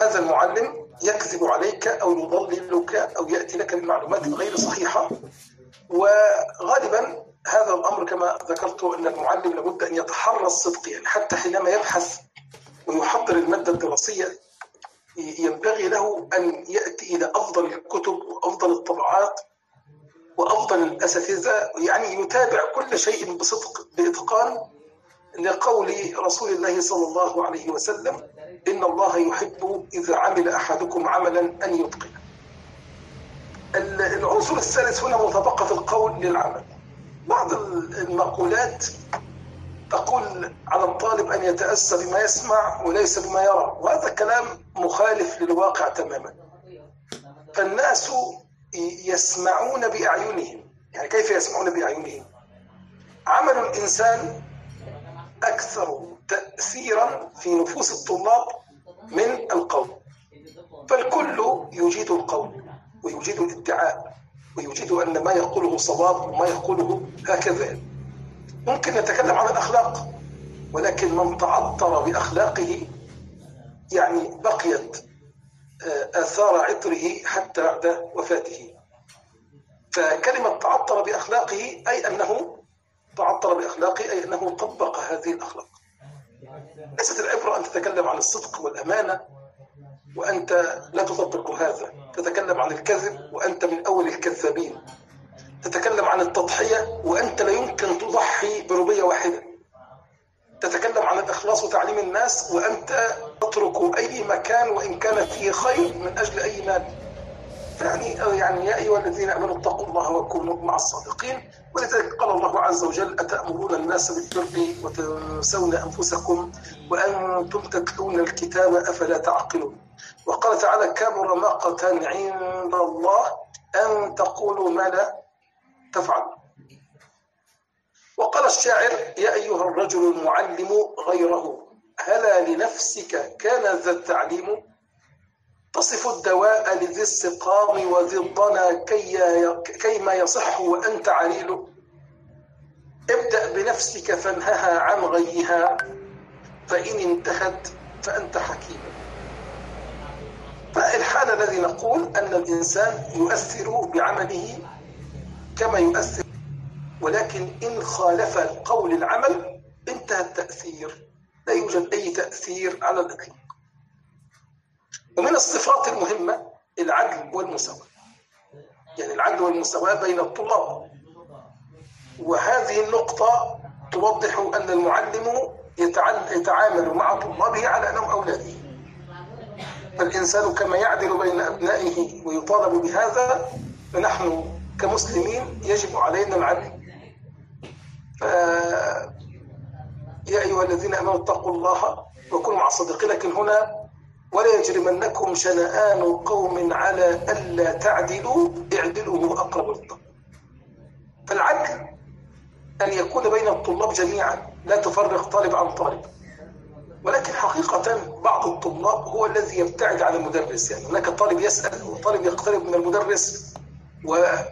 هذا المعلم يكذب عليك أو يضللك أو يأتي لك بمعلومات غير صحيحة. وغالبا هذا الأمر كما ذكرت أن المعلم لابد أن يتحرى الصدق يعني حتى حينما يبحث ويحضر المادة الدراسية ينبغي له أن يأتي إلى أفضل الكتب وأفضل الطبعات وأفضل الأساتذة يعني يتابع كل شيء بصدق بإتقان لقول رسول الله صلى الله عليه وسلم إن الله يحب إذا عمل أحدكم عملا أن يتقنه. العنصر الثالث هنا مطابقة القول للعمل. بعض المقولات تقول على الطالب أن يتأسى بما يسمع وليس بما يرى وهذا كلام مخالف للواقع تماما. فالناس يسمعون بأعينهم. يعني كيف يسمعون بأعينهم؟ عمل الإنسان أكثر تأثيرا في نفوس الطلاب من القول فالكل يجيد القول ويجيد الادعاء ويجيد أن ما يقوله صواب وما يقوله هكذا. ممكن نتكلم عن الأخلاق ولكن من تعطر بأخلاقه يعني بقيت آثار عطره حتى بعد وفاته. فكلمة تعطر بأخلاقه أي أنه تعطر بأخلاقه أي أنه طبق هذه الأخلاق. ليست العبرة أن تتكلم عن الصدق والأمانة وأنت لا تطبق هذا. تتكلم عن الكذب وأنت من أول الكذابين. تتكلم عن التضحية وأنت لا يمكن تضحي بربية واحدة. تتكلم عن الإخلاص وتعليم الناس وأنت تترك أي مكان وإن كان فيه خير من أجل أي مال. يعني يعني يا أيها الذين آمنوا اتقوا الله وكونوا مع الصادقين. ولذلك قال الله عز وجل أتأمرون الناس بالبر وتنسون أنفسكم وأنتم تتلون الكتاب أفلا تعقلون؟ وقال تعالى كبر مقتا عند الله أن تقولوا ما لا تفعل وقال الشاعر يا أيها الرجل المعلم غيره هلا لنفسك كان ذا التعليم تصف الدواء لذي السقام وذي الضنا كي كيما يصح وأنت عليل ابدأ بنفسك فانهها عن غيها فإن انتهت فأنت حكيم. فالحال الذي نقول أن الإنسان يؤثر بعمله كما يؤثر ولكن إن خالف القول العمل انتهى التأثير. لا يوجد أي تأثير على الإطلاق ومن الصفات المهمة العدل والمساواة. يعني العدل والمساواة بين الطلاب. وهذه النقطة توضح أن المعلم يتعامل مع طلابه على أنهم أولاده. فالإنسان كما يعدل بين أبنائه ويطالب بهذا فنحن كمسلمين يجب علينا العدل. ف... يا أيها الذين آمنوا اتقوا الله وكونوا مع الصديقين لكن هنا ولا يجرمنكم شنآن قوم على ألا تعدلوا اعدلوا هو أقرب للتقوى فالعدل أن يكون بين الطلاب جميعا لا تفرق طالب عن طالب. ولكن حقيقة بعض الطلاب هو الذي يبتعد عن المدرس. يعني هناك طالب يسأل وطالب يقترب من المدرس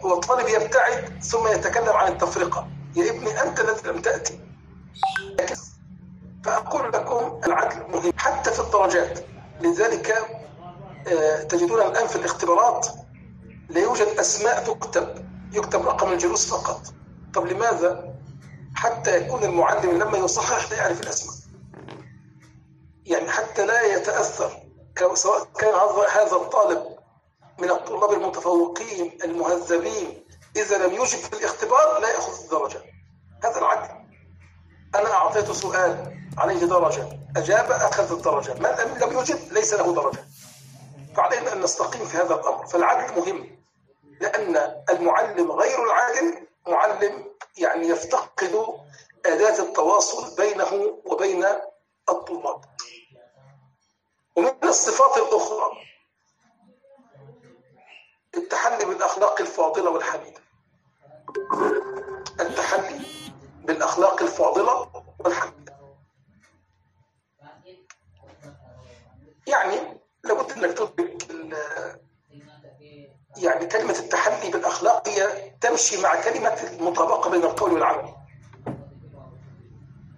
وطالب يبتعد ثم يتكلم عن التفرقة. يا ابني أنت الذي لم تأتي. فأقول لكم العدل مهم حتى في الدرجات. لذلك تجدون الآن في الاختبارات لا يوجد أسماء تكتب يكتب رقم الجلوس فقط. طب لماذا؟ حتى يكون المعلم لما يصحح لا يعرف الأسماء. يعني حتى لا يتأثر سواء كان هذا الطالب من الطلاب المتفوقين المهذبين إذا لم يجب في الاختبار لا يأخذ الدرجة. هذا العدل. أنا أعطيته سؤال عليه درجة. أجاب أخذ الدرجة. من لم يجب ليس له درجة. فعلينا أن نستقيم في هذا الأمر. فالعدل مهم لأن المعلم غير العادل معلم يعني يفتقد أداة التواصل بينه وبين الطلاب. ومن الصفات الأخرى التحلي بالأخلاق الفاضلة والحميدة. التحلي بالأخلاق الفاضلة والحميدة يعني لابد إنك تدرك يعني كلمة التحلي بالأخلاق هي تمشي مع كلمة المطابقة بين القول والعمل.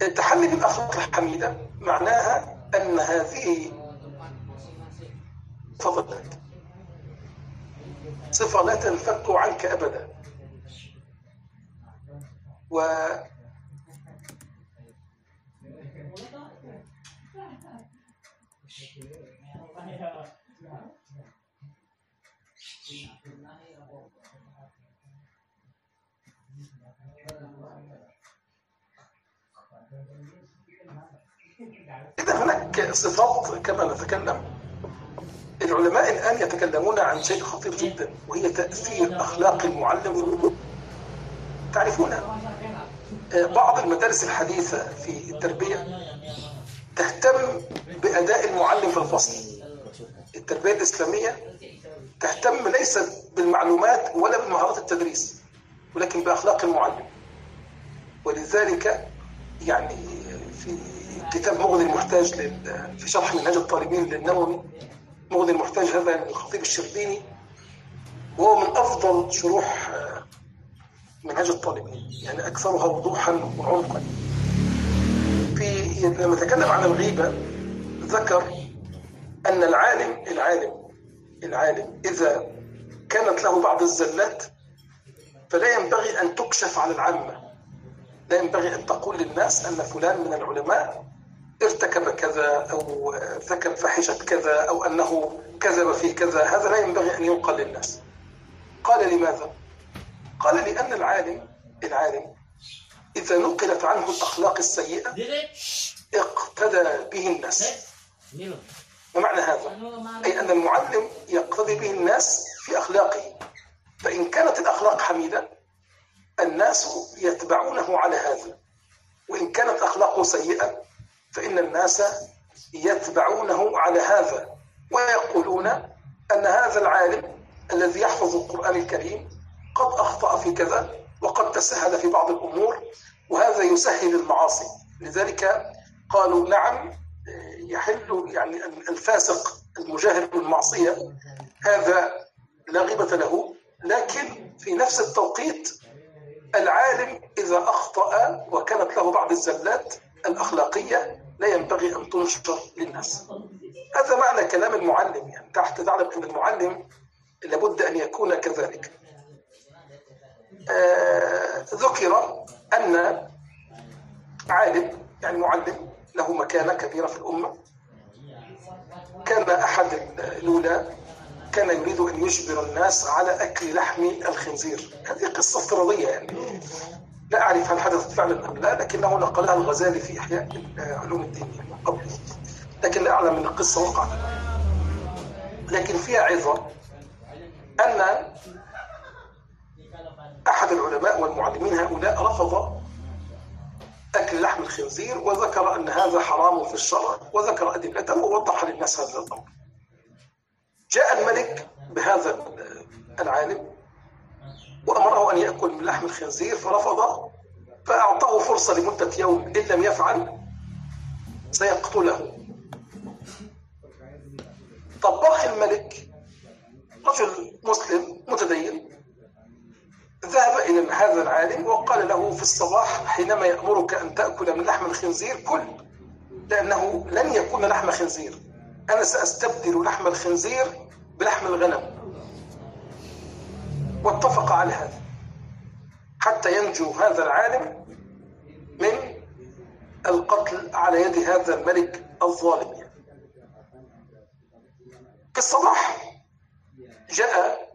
التحلي بالأخلاق الحميدة معناها أن هذه تفضل صفة لا تنفك عنك أبدا. و إذا هناك صفات كما نتكلم العلماء الآن يتكلمون عن شيء خطير جدا وهي تأثير أخلاق المعلم. تعرفون آه، بعض المدارس الحديثة في التربية تهتم بأداء المعلم في الفصل. التربية الإسلامية تهتم ليس بالمعلومات ولا بمهارات التدريس ولكن بأخلاق المعلم. ولذلك يعني في كتاب مغني المحتاج في شرح منهاج الطالبين للنووي مغني المحتاج هذا الخطيب الشربيني وهو من أفضل شروح آه، منهاج الطالبين يعني أكثرها وضوحا وعمقا. في لما تكلم عن الغيبة ذكر أن العالم العالم العالم إذا كانت له بعض الزلات فلا ينبغي أن تكشف على العامة. لا ينبغي أن تقول للناس أن فلان من العلماء ارتكب كذا أو ارتكب فاحشة كذا أو أنه كذب في كذا. هذا لا ينبغي أن ينقل للناس. قال لماذا؟ قال لأن العالم العالم إذا نقلت عنه الأخلاق السيئة اقتدى به الناس. ومعنى هذا أي أن المعلم يقتدي به الناس في أخلاقه. فإن كانت الأخلاق حميدة الناس يتبعونه على هذا. وإن كانت أخلاقه سيئة فإن الناس يتبعونه على هذا. ويقولون أن هذا العالم الذي يحفظ القرآن الكريم قد أخطأ في كذا وقد تسهل في بعض الأمور وهذا يسهل المعاصي. لذلك قالوا نعم يحل يعني الفاسق المجاهر بالمعصية هذا لا غيبة له. لكن في نفس التوقيت العالم إذا أخطأ وكانت له بعض الزلات الأخلاقية لا ينبغي أن تنشر للناس. هذا معنى كلام المعلم يعني تحت تعلم أن المعلم لابد أن يكون كذلك. آه ذكر أن عالم يعني معلم له مكانة كبيرة في الأمة. كان أحد الأولى كان يريد أن يجبر الناس على أكل لحم الخنزير. هذه قصة افتراضية يعني. لا أعرف هل حدثت فعلا أم لا لكنه نقلها الغزالي في إحياء علوم الدين من قبل. لكن لا أعلم أن القصة وقعت. لكن فيها عظة أن أحد العلماء والمعلمين هؤلاء رفض أكل لحم الخنزير وذكر أن هذا حرام في الشرع وذكر أدلته ووضح للناس هذا الأمر جاء الملك بهذا العالم وأمره أن يأكل من لحم الخنزير فرفض فأعطاه فرصة لمدة يوم إن لم يفعل سيقتله. طباخ الملك رجل مسلم متدين ذهب إلى هذا العالم وقال له في الصباح حينما يأمرك أن تأكل من لحم الخنزير كل لأنه لن يكون لحم خنزير. أنا سأستبدل لحم الخنزير بلحم الغنم. واتفق على هذا. حتى ينجو هذا العالم من القتل على يد هذا الملك الظالم. في الصباح جاء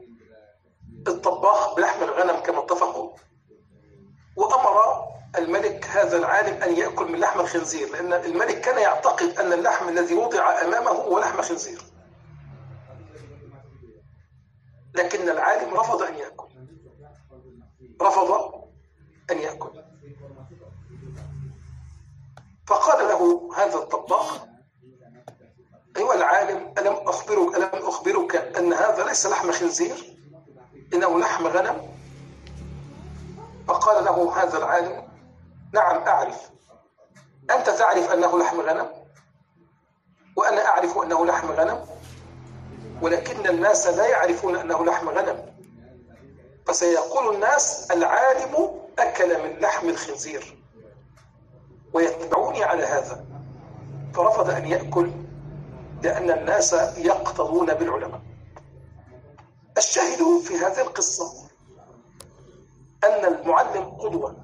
الطباخ بلحم الغنم كما اتفقوا. وأمر الملك هذا العالم أن يأكل من لحم الخنزير لأن الملك كان يعتقد أن اللحم الذي وضع أمامه هو لحم خنزير. لكن العالم رفض أن يأكل. رفض أن يأكل. فقال له هذا الطباخ أيها العالم ألم أخبرك ألم أخبرك أن هذا ليس لحم خنزير؟ إنه لحم غنم. فقال له هذا العالم نعم أعرف. أنت تعرف أنه لحم غنم؟ وأنا أعرف أنه لحم غنم. ولكن الناس لا يعرفون أنه لحم غنم. فسيقول الناس العالم أكل من لحم الخنزير. ويتبعوني على هذا. فرفض أن يأكل لأن الناس يقتضون بالعلماء. الشاهد في هذه القصة أن المعلم قدوة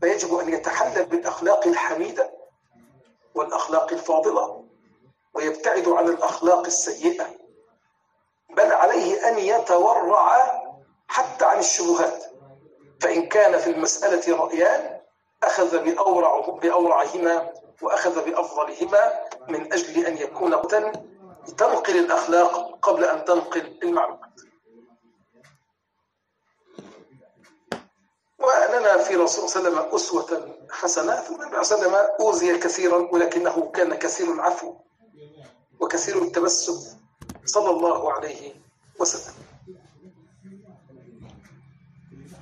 فيجب أن يتحلل بالأخلاق الحميدة والأخلاق الفاضلة ويبتعد عن الأخلاق السيئة بل عليه أن يتورع حتى عن الشبهات فإن كان في المسألة رأيان أخذ بأورع بأورعهما وأخذ بأفضلهما من أجل أن يكون تنقل الأخلاق قبل أن تنقل المعلومات ولنا في رسول صلى الله عليه وسلم أسوة حسنة ثم النبي صلى الله عليه وسلم أوذي كثيرا ولكنه كان كثير العفو وكثير التبسم صلى الله عليه وسلم.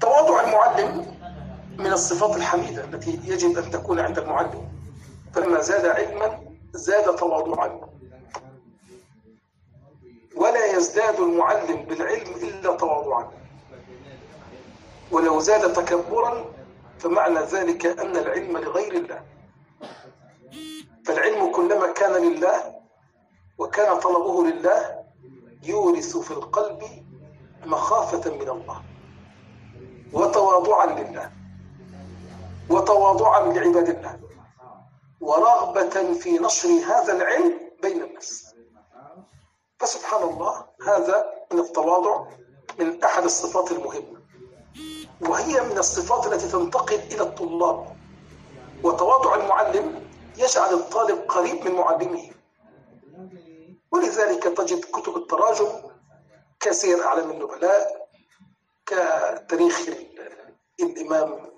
تواضع المعلم من الصفات الحميدة التي يجب أن تكون عند المعلم فلما زاد علما زاد تواضعا. ولا يزداد المعلم بالعلم إلا تواضعا. ولو زاد تكبرا فمعنى ذلك أن العلم لغير الله. فالعلم كلما كان لله وكان طلبه لله يورث في القلب مخافة من الله. وتواضعا لله. وتواضعا لعباد الله. ورغبة في نشر هذا العلم فسبحان الله هذا من التواضع من أحد الصفات المهمة. وهي من الصفات التي تنتقل إلى الطلاب. وتواضع المعلم يجعل الطالب قريب من معلمه. ولذلك تجد كتب التراجم كسير أعلام النبلاء كتاريخ الإمام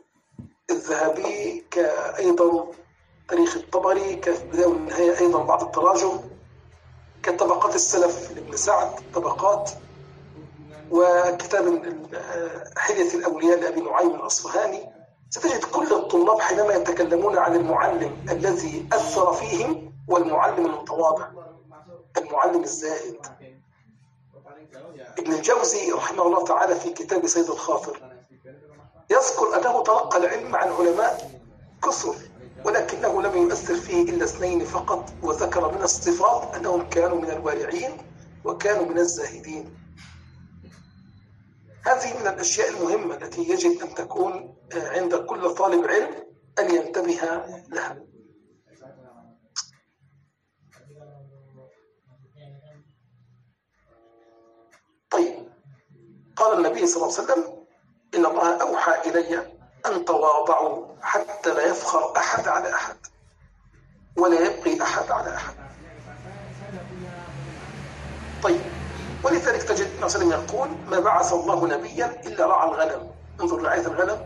الذهبي كأيضا تاريخ الطبري كبداية والنهاية أيضا بعض التراجم. كطبقات السلف لابن سعد طبقات وكتاب حلية الأولياء لأبي نعيم الأصفهاني. ستجد كل الطلاب حينما يتكلمون عن المعلم الذي أثر فيهم والمعلم المتواضع المعلم الزاهد ابن الجوزي رحمه الله تعالى في كتاب سيد الخاطر. يذكر أنه تلقى العلم عن علماء كثر. ولكنه لم يؤثر فيه إلا اثنين فقط وذكر من الصفات أنهم كانوا من الوارعين وكانوا من الزاهدين. هذه من الأشياء المهمة التي يجب أن تكون عند كل طالب علم أن ينتبه لها. طيب قال النبي صلى الله عليه وسلم إن الله أوحى إلي أن تواضعوا حتى لا يفخر أحد على أحد ولا يبقي أحد على أحد. طيب ولذلك تجد النبي صلى الله عليه وسلم يقول ما بعث الله نبيا إلا رعى الغنم. انظر رعاية الغنم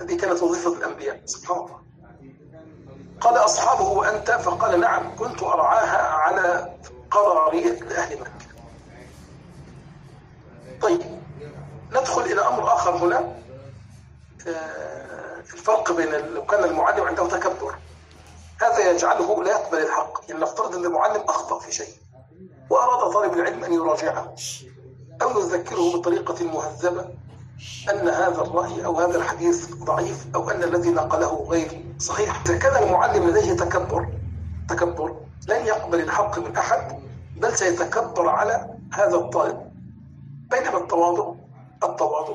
هذه كانت وظيفة الأنبياء سبحان الله. قال أصحابه وأنت؟ فقال نعم كنت أرعاها على قرارية لأهل مكة. طيب ندخل إلى أمر آخر هنا. الفرق بين لو كان المعلم عنده تكبر هذا يجعله لا يقبل الحق يعني نفترض أن المعلم أخطأ في شيء وأراد طالب العلم أن يراجعه أو يذكره بطريقة مهذبة أن هذا الرأي أو هذا الحديث ضعيف أو أن الذي نقله غير صحيح. إذا كان المعلم لديه تكبر تكبر لن يقبل الحق من أحد بل سيتكبر على هذا الطالب. بينما التواضع التواضع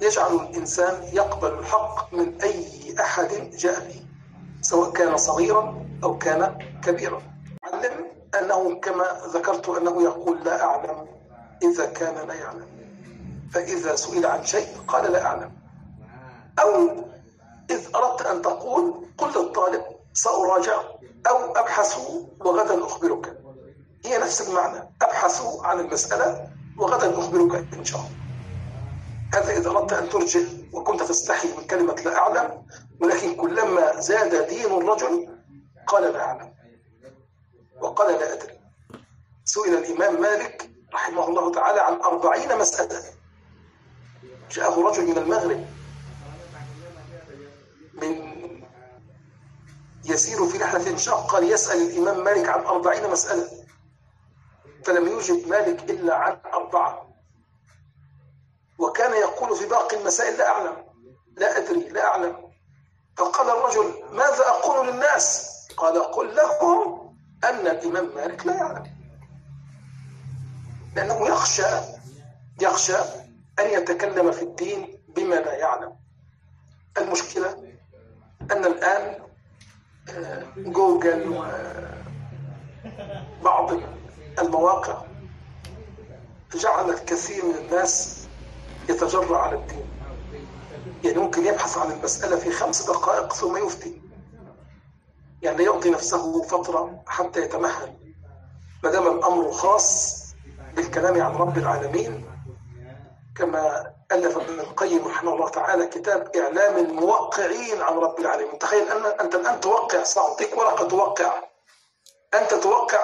يجعل الإنسان يقبل الحق من أي أحد جاء به سواء كان صغيرا أو كان كبيرا. علم أنه كما ذكرت أنه يقول لا أعلم إذا كان لا يعلم. فإذا سئل عن شيء قال لا أعلم. أو إذ أردت أن تقول قل للطالب سأراجع أو أبحث وغدا أخبرك. هي نفس المعنى أبحث عن المسألة وغدا أخبرك إن شاء الله. هذا إذا أردت أن ترجع وكنت تستحي من كلمة لا أعلم ولكن كلما زاد دين الرجل قال لا أعلم وقال لا أدري. سئل الإمام مالك رحمه الله تعالى عن أربعين مسألة. جاءه رجل من المغرب من يسير في رحلة شاقة ليسأل الإمام مالك عن أربعين مسألة. فلم يجب مالك إلا عن أربعة. وكان يقول في باقي المسائل لا أعلم لا أدري لا أعلم. فقال الرجل ماذا أقول للناس؟ قال قل لهم أن الإمام مالك لا يعلم. لأنه يخشى يخشى أن يتكلم في الدين بما لا يعلم. المشكلة أن الآن آه، جوجل وبعض المواقع جعلت كثير من الناس يتجرأ على الدين. يعني ممكن يبحث عن المسألة في خمس دقائق ثم يفتي. يعني يعطي نفسه فترة حتى يتمهل. ما دام الأمر خاص بالكلام عن رب العالمين كما ألف ابن القيم رحمه الله تعالى كتاب إعلام الموقعين عن رب العالمين. تخيل أن أنت الآن توقع سأعطيك ورقة توقع. أنت توقع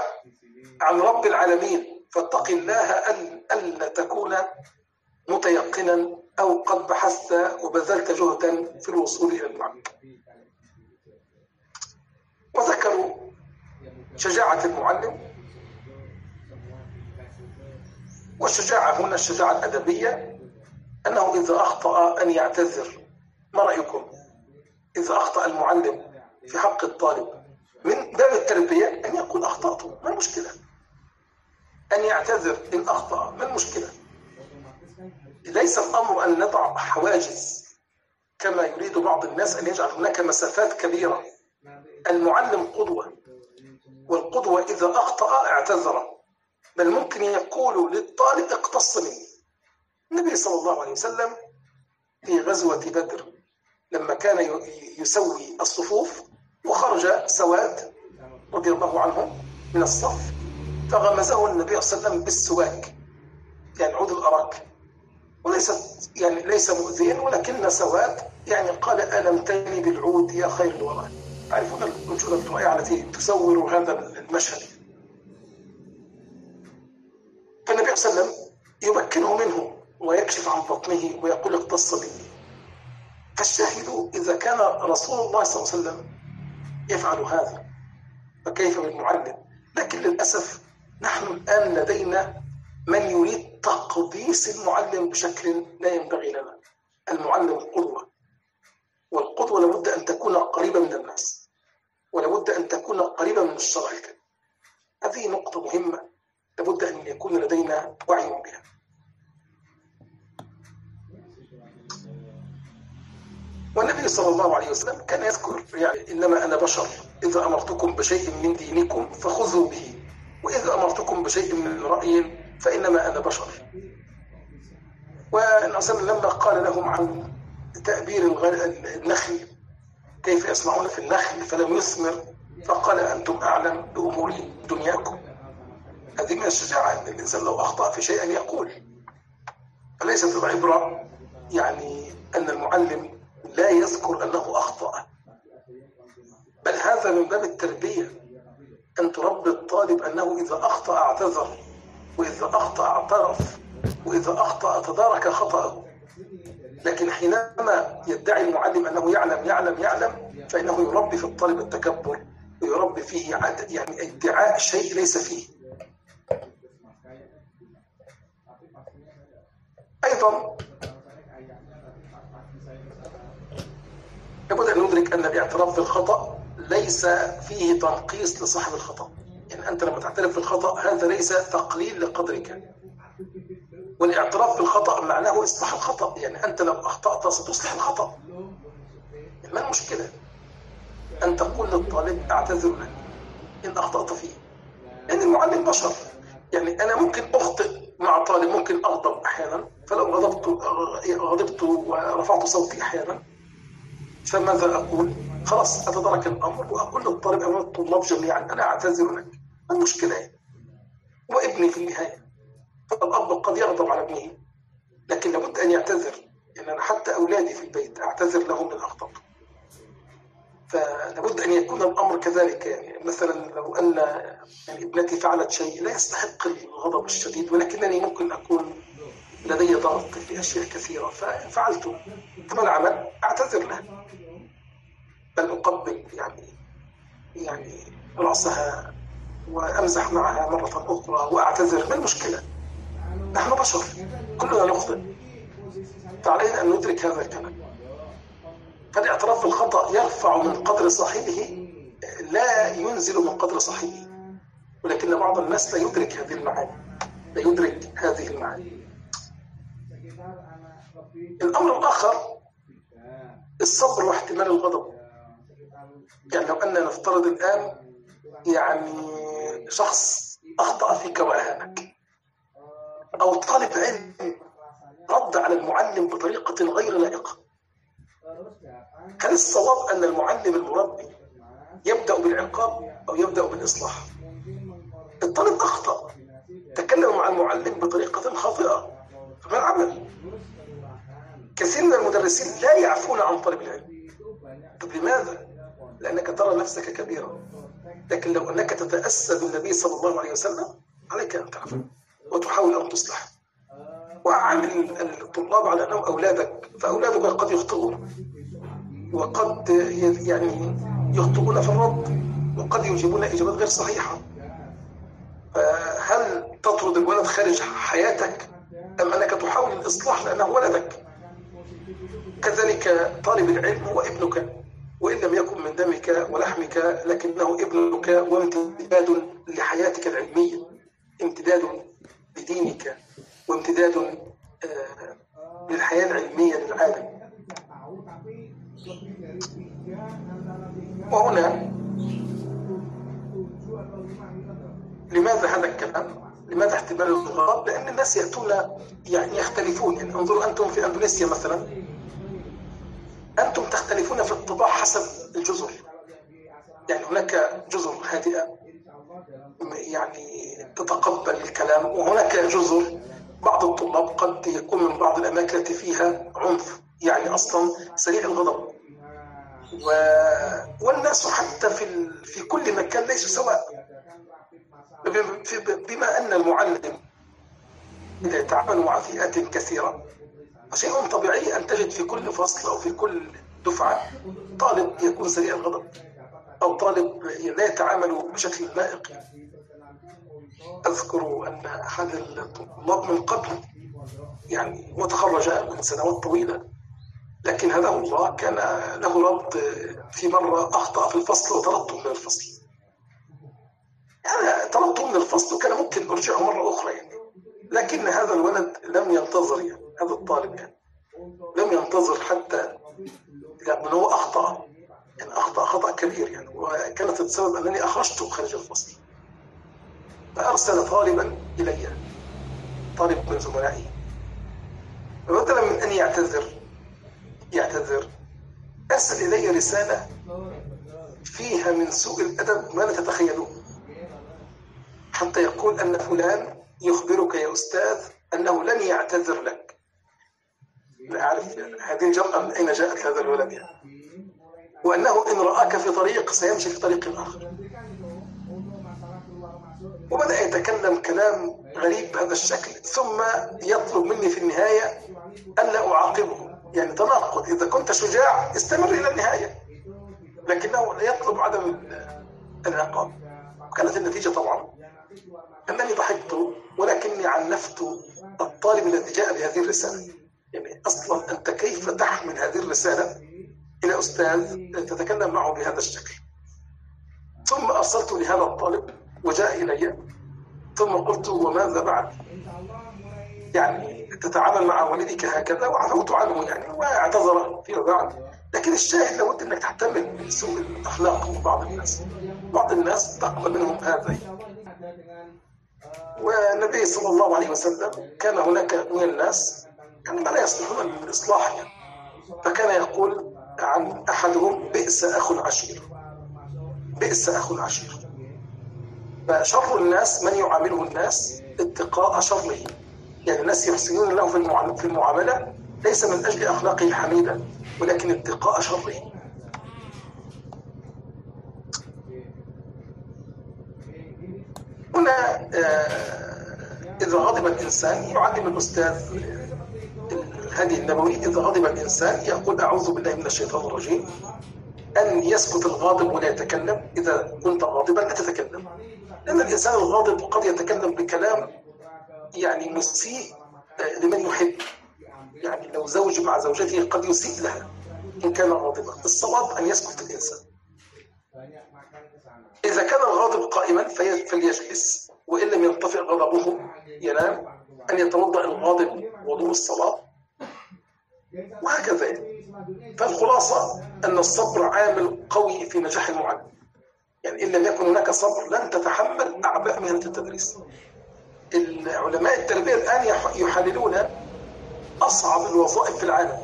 عن رب العالمين. فاتق الله ألا تكون متيقنا أو قد بحثت وبذلت جهدا في الوصول إلى المعنى وذكروا شجاعة المعلم والشجاعة هنا الشجاعة الأدبية أنه إذا أخطأ أن يعتذر. ما رأيكم؟ إذا أخطأ المعلم في حق الطالب من باب التربية أن يقول أخطأت ما المشكلة؟ أن يعتذر إن أخطأ ما المشكلة؟ ليس الأمر أن نضع حواجز كما يريد بعض الناس أن يجعل هناك مسافات كبيرة. المعلم قدوة والقدوة إذا أخطأ اعتذر. بل ممكن يقول للطالب اقتص مني النبي صلى الله عليه وسلم في غزوة بدر لما كان يسوي الصفوف وخرج سواد رضي الله عنه من الصف فغمزه النبي صلى الله عليه وسلم بالسواك يعني عود الأراك. وليست يعني ليس مؤذيا ولكن سواد. يعني قال ألمتني بالعود يا خير الورى. تعرفون الوجوه الرائعة التي تصور هذا المشهد. فالنبي صلى الله عليه وسلم يمكنه منه ويكشف عن بطنه ويقول اقتص به فالشاهد إذا كان رسول الله صلى الله عليه وسلم يفعل هذا فكيف بالمعلم؟ لكن للأسف نحن الآن لدينا من يريد تقديس المعلم بشكل لا ينبغي لنا؟ المعلم قدوة والقدوة لابد أن تكون قريبة من الناس ولابد أن تكون قريبة من الشرع الكريم. هذه نقطة مهمة لابد أن يكون لدينا وعي بها. والنبي صلى الله عليه وسلم كان يذكر يعني إنما أنا بشر إذا أمرتكم بشيء من دينكم فخذوا به وإذا أمرتكم بشيء من رأي فإنما أنا بشر. والنبي لما قال لهم عن تأبير النخل كيف يصنعون في النخل فلم يثمر فقال أنتم أعلم بأمور دنياكم. هذه من الشجاعة أن الإنسان لو أخطأ في شيء يقول. فليست العبرة يعني أن المعلم لا يذكر أنه أخطأ. بل هذا من باب التربية أن تربي الطالب أنه إذا أخطأ اعتذر. وإذا أخطأ اعترف وإذا أخطأ تدارك خطأه. لكن حينما يدعي المعلم أنه يعلم يعلم يعلم فإنه يربي في الطالب التكبر ويربي فيه يعني ادعاء شيء ليس فيه. أيضا لابد أن ندرك أن الاعتراف بالخطأ ليس فيه تنقيص لصاحب الخطأ. أنت لما تعترف بالخطأ هذا ليس تقليل لقدرك. والاعتراف بالخطأ معناه إصلاح الخطأ. يعني أنت لو أخطأت ستصلح الخطأ. ما المشكلة؟ أن تقول للطالب أعتذر لك. إن أخطأت فيه. لأن المعلم بشر. يعني أنا ممكن أخطئ مع طالب ممكن أغضب أحيانا. فلو غضبت غضبت ورفعت صوتي أحيانا فماذا أقول؟ خلاص أتدرك الأمر وأقول للطالب أمام الطلاب جميعا أنا أعتذر لك. المشكلة؟ وابني في النهاية. فالأب قد يغضب على ابنه. لكن لابد أن يعتذر. يعني أنا حتى أولادي في البيت أعتذر لهم من أخطأ. فلابد أن يكون الأمر كذلك. يعني مثلا لو أن يعني ابنتي فعلت شيء لا يستحق الغضب الشديد. ولكنني ممكن أكون لدي ضغط في أشياء كثيرة. ففعلت ثم العمل أعتذر له. بل أقبل يعني يعني رأسها وأمزح معها مرة أخرى وأعتذر ما المشكلة؟ نحن بشر كلنا نخطئ. فعلينا أن ندرك هذا الكلام. فالاعتراف بالخطأ يرفع من قدر صاحبه لا ينزل من قدر صاحبه. ولكن بعض الناس لا يدرك هذه المعاني. لا يدرك هذه المعاني. الأمر الآخر الصبر واحتمال الغضب. يعني لو أننا نفترض الآن يعني شخص أخطأ فيك وأهانك أو طالب علم رد على المعلم بطريقة غير لائقة. هل الصواب أن المعلم المربي يبدأ بالعقاب أو يبدأ بالإصلاح؟ الطالب أخطأ. تكلم مع المعلم بطريقة خاطئة فما العمل؟ كثير من المدرسين لا يعفون عن طالب العلم. طب لماذا؟ لأنك ترى نفسك كبيرا. لكن لو أنك تتأسى بالنبي صلى الله عليه وسلم عليك أن تعفو وتحاول أن تصلح. وعامل الطلاب على أنهم أولادك فأولادك قد يخطئون. وقد يعني يخطئون في الرد وقد يجيبون إجابات غير صحيحة. فهل تطرد الولد خارج حياتك أم أنك تحاول الإصلاح لأنه ولدك؟ كذلك طالب العلم هو ابنك دمك ولحمك لكنه ابنك وامتداد لحياتك العلمية. امتداد لدينك وامتداد آه، للحياة العلمية للعالم. وهنا لماذا هذا الكلام؟ لماذا احتمال الغضب؟ لأن الناس يأتون يعني يختلفون. يعني انظروا أنتم في أندونيسيا مثلا. أنتم تختلفون في الطباع حسب الجزر. يعني هناك جزر هادئة يعني تتقبل الكلام وهناك جزر بعض الطلاب قد يكون من بعض الأماكن التي فيها عنف يعني أصلا سريع الغضب. و... والناس حتى في في كل مكان ليسوا سواء. بما أن المعلم إذا يتعامل مع فئات كثيرة شيء طبيعي أن تجد في كل فصل أو في كل دفعة طالب يكون سريع الغضب. أو طالب لا يتعامل بشكل لائق. أذكر أن أحد الطلاب من قبل يعني وتخرج من سنوات طويلة لكن هداه الله كان له ربط في مرة أخطأ في الفصل وطردته من الفصل. يعني طردته من الفصل وكان ممكن أرجعه مرة أخرى يعني. لكن هذا الولد لم ينتظر يعني هذا الطالب يعني لم ينتظر حتى يعني هو أخطأ. يعني أخطأ خطأ كبير يعني وكانت السبب أنني أخرجته خارج الفصل. فأرسل طالبا إلي طالب من زملائي. فبدلا من أن يعتذر يعتذر. أرسل إلي رسالة فيها من سوء الأدب ما لا تتخيلوه حتى يقول أن فلان يخبرك يا أستاذ أنه لن يعتذر لك. لا أعرف يعني هذه الجرأة من أين جاءت هذا الولد يعني؟ وأنه إن رآك في طريق سيمشي في طريق آخر. وبدأ يتكلم كلام غريب بهذا الشكل ثم يطلب مني في النهاية ألا أعاقبه. يعني تناقض إذا كنت شجاع استمر إلى النهاية. لكنه يطلب عدم العقاب. كانت النتيجة طبعا أنني ضحكت ولكني عنفت الطالب الذي جاء بهذه الرسالة. يعني أصلا أنت كيف تحمل هذه الرسالة؟ إلى أستاذ تتكلم معه بهذا الشكل. ثم أرسلت لهذا الطالب وجاء إلي. ثم قلت وماذا بعد؟ يعني تتعامل مع والدك هكذا وعفوت عنه يعني واعتذر فيما بعد لكن الشاهد لابد أنك تحتمل سوء الأخلاق من بعض الناس. بعض الناس تقبل منهم هذا والنبي صلى الله عليه وسلم كان هناك من الناس يعني ما لا يصلحون للاصلاح يعني فكان يقول عن أحدهم بئس أخو العشير. بئس أخو العشير. فشر الناس من يعامله الناس؟ اتقاء شره. يعني الناس يحسنون له في المعاملة ليس من أجل أخلاقه الحميدة ولكن اتقاء شره. هنا آه، إذا غضب الإنسان يعلم الأستاذ الهدي النبوي إذا غضب الإنسان يقول أعوذ بالله من الشيطان الرجيم. أن يسكت الغاضب ولا يتكلم. إذا كنت غاضبا لا تتكلم. لأن الإنسان الغاضب قد يتكلم بكلام يعني مسيء آه، لمن يحب. يعني لو زوج مع زوجته قد يسيء لها إن كان غاضبا. الصواب أن يسكت الإنسان. إذا كان الغاضب قائما فليجلس. وإن لم ينطفئ غضبه ينام. أن يتوضأ الغاضب وضوء الصلاة وهكذا. فالخلاصة أن الصبر عامل قوي في نجاح المعلم. يعني إن لم يكن هناك صبر لن تتحمل أعباء مهنة التدريس. العلماء التربية الآن يح- يحللون أصعب الوظائف في العالم.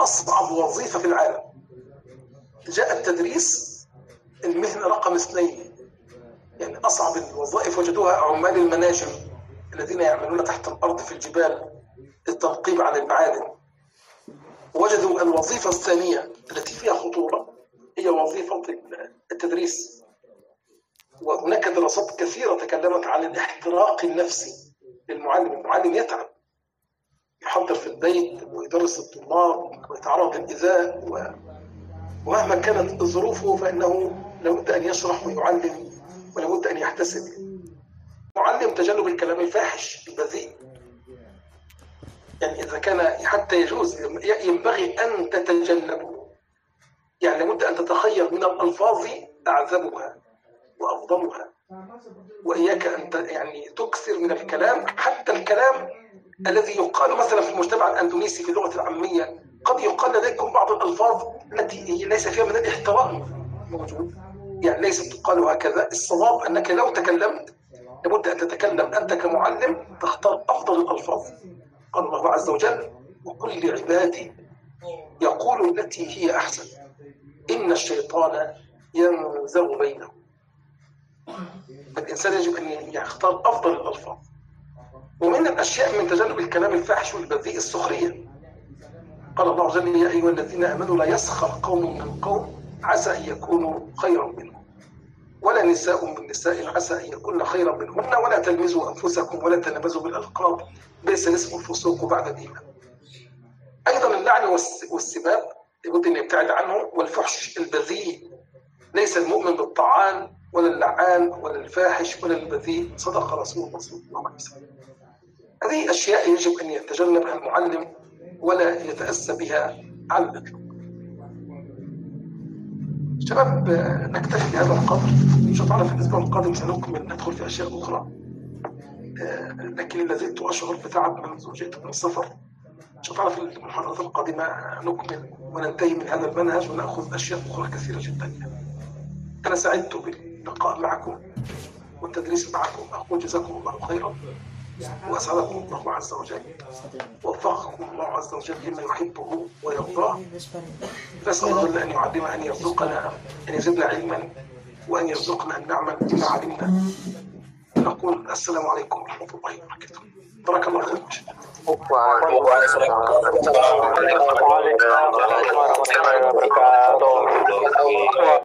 أصعب وظيفة في العالم. جاء التدريس المهنة رقم اثنين. يعني أصعب الوظائف وجدوها عمال المناجم. الذين يعملون تحت الأرض في الجبال التنقيب عن المعادن. وجدوا الوظيفة الثانية التي فيها خطورة هي وظيفة التدريس. وهناك دراسات كثيرة تكلمت عن الاحتراق النفسي للمعلم. المعلم يتعب يحضر في البيت ويدرس الطلاب ويتعرض للإيذاء و... ومهما كانت ظروفه فإنه لابد أن يشرح ويعلم ولابد أن يحتسب. معلم تجنب الكلام الفاحش البذيء. يعني إذا كان حتى يجوز ينبغي أن تتجنبه. يعني لابد أن تتخير من الألفاظ أعذبها وأفضلها وإياك أن يعني تكثر من الكلام حتى الكلام الذي يقال مثلا في المجتمع الأندونيسي في اللغة العامية قد يقال لديكم بعض الألفاظ التي هي ليس فيها من الاحترام. موجود يعني ليست تقال هكذا الصواب أنك لو تكلمت لابد أن تتكلم أنت كمعلم تختار أفضل الألفاظ. قال الله عز وجل وقل لعبادي يقول التي هي أحسن. إن الشيطان ينزغ بينهم. فالإنسان يجب أن يختار أفضل الألفاظ. ومن الأشياء من تجنب الكلام الفاحش والبذيء السخرية. قال الله عز وجل يا أيها الذين آمنوا لا يسخر قوم من قوم عسى أن يكونوا خيرا منهم. ولا نساء من نساء عسى أن يكون خيرا منهن ولا تلمزوا أنفسكم ولا تنبزوا بالألقاب. بئس الاسم الفسوق بعد الإيمان. أيضا اللعن والس- والسباب لابد أن يبتعد عنه والفحش البذيء. ليس المؤمن بالطعان ولا اللعان ولا الفاحش ولا البذيء. صدق رسول الله صلى الله عليه وسلم. هذه أشياء يجب أن يتجنبها المعلم ولا يتأسى بها على الإطلاق. شباب نكتفي بهذا القدر. إن شاء الله في الأسبوع القادم سنكمل ندخل في أشياء أخرى. آه، لكن لا زلت أشعر بتعب منذ جئت من السفر. إن شاء الله في المحاضرات القادمة نكمل وننتهي من هذا المنهج ونأخذ أشياء أخرى كثيرة جدا. أنا سعدت باللقاء معكم والتدريس معكم. أقول جزاكم الله خيرا. وأسعدكم الله عز وجل ووفقكم الله عز وجل لما يحبه ويرضاه. نسأل الله أن يعلمنا أن يرزقنا أن يزدنا علما وأن يرزقنا أن نعمل بما علمنا. نقول السلام عليكم ورحمة الله وبركاته. بارك الله فيكم وعليكم السلام ورحمة الله وبركاته.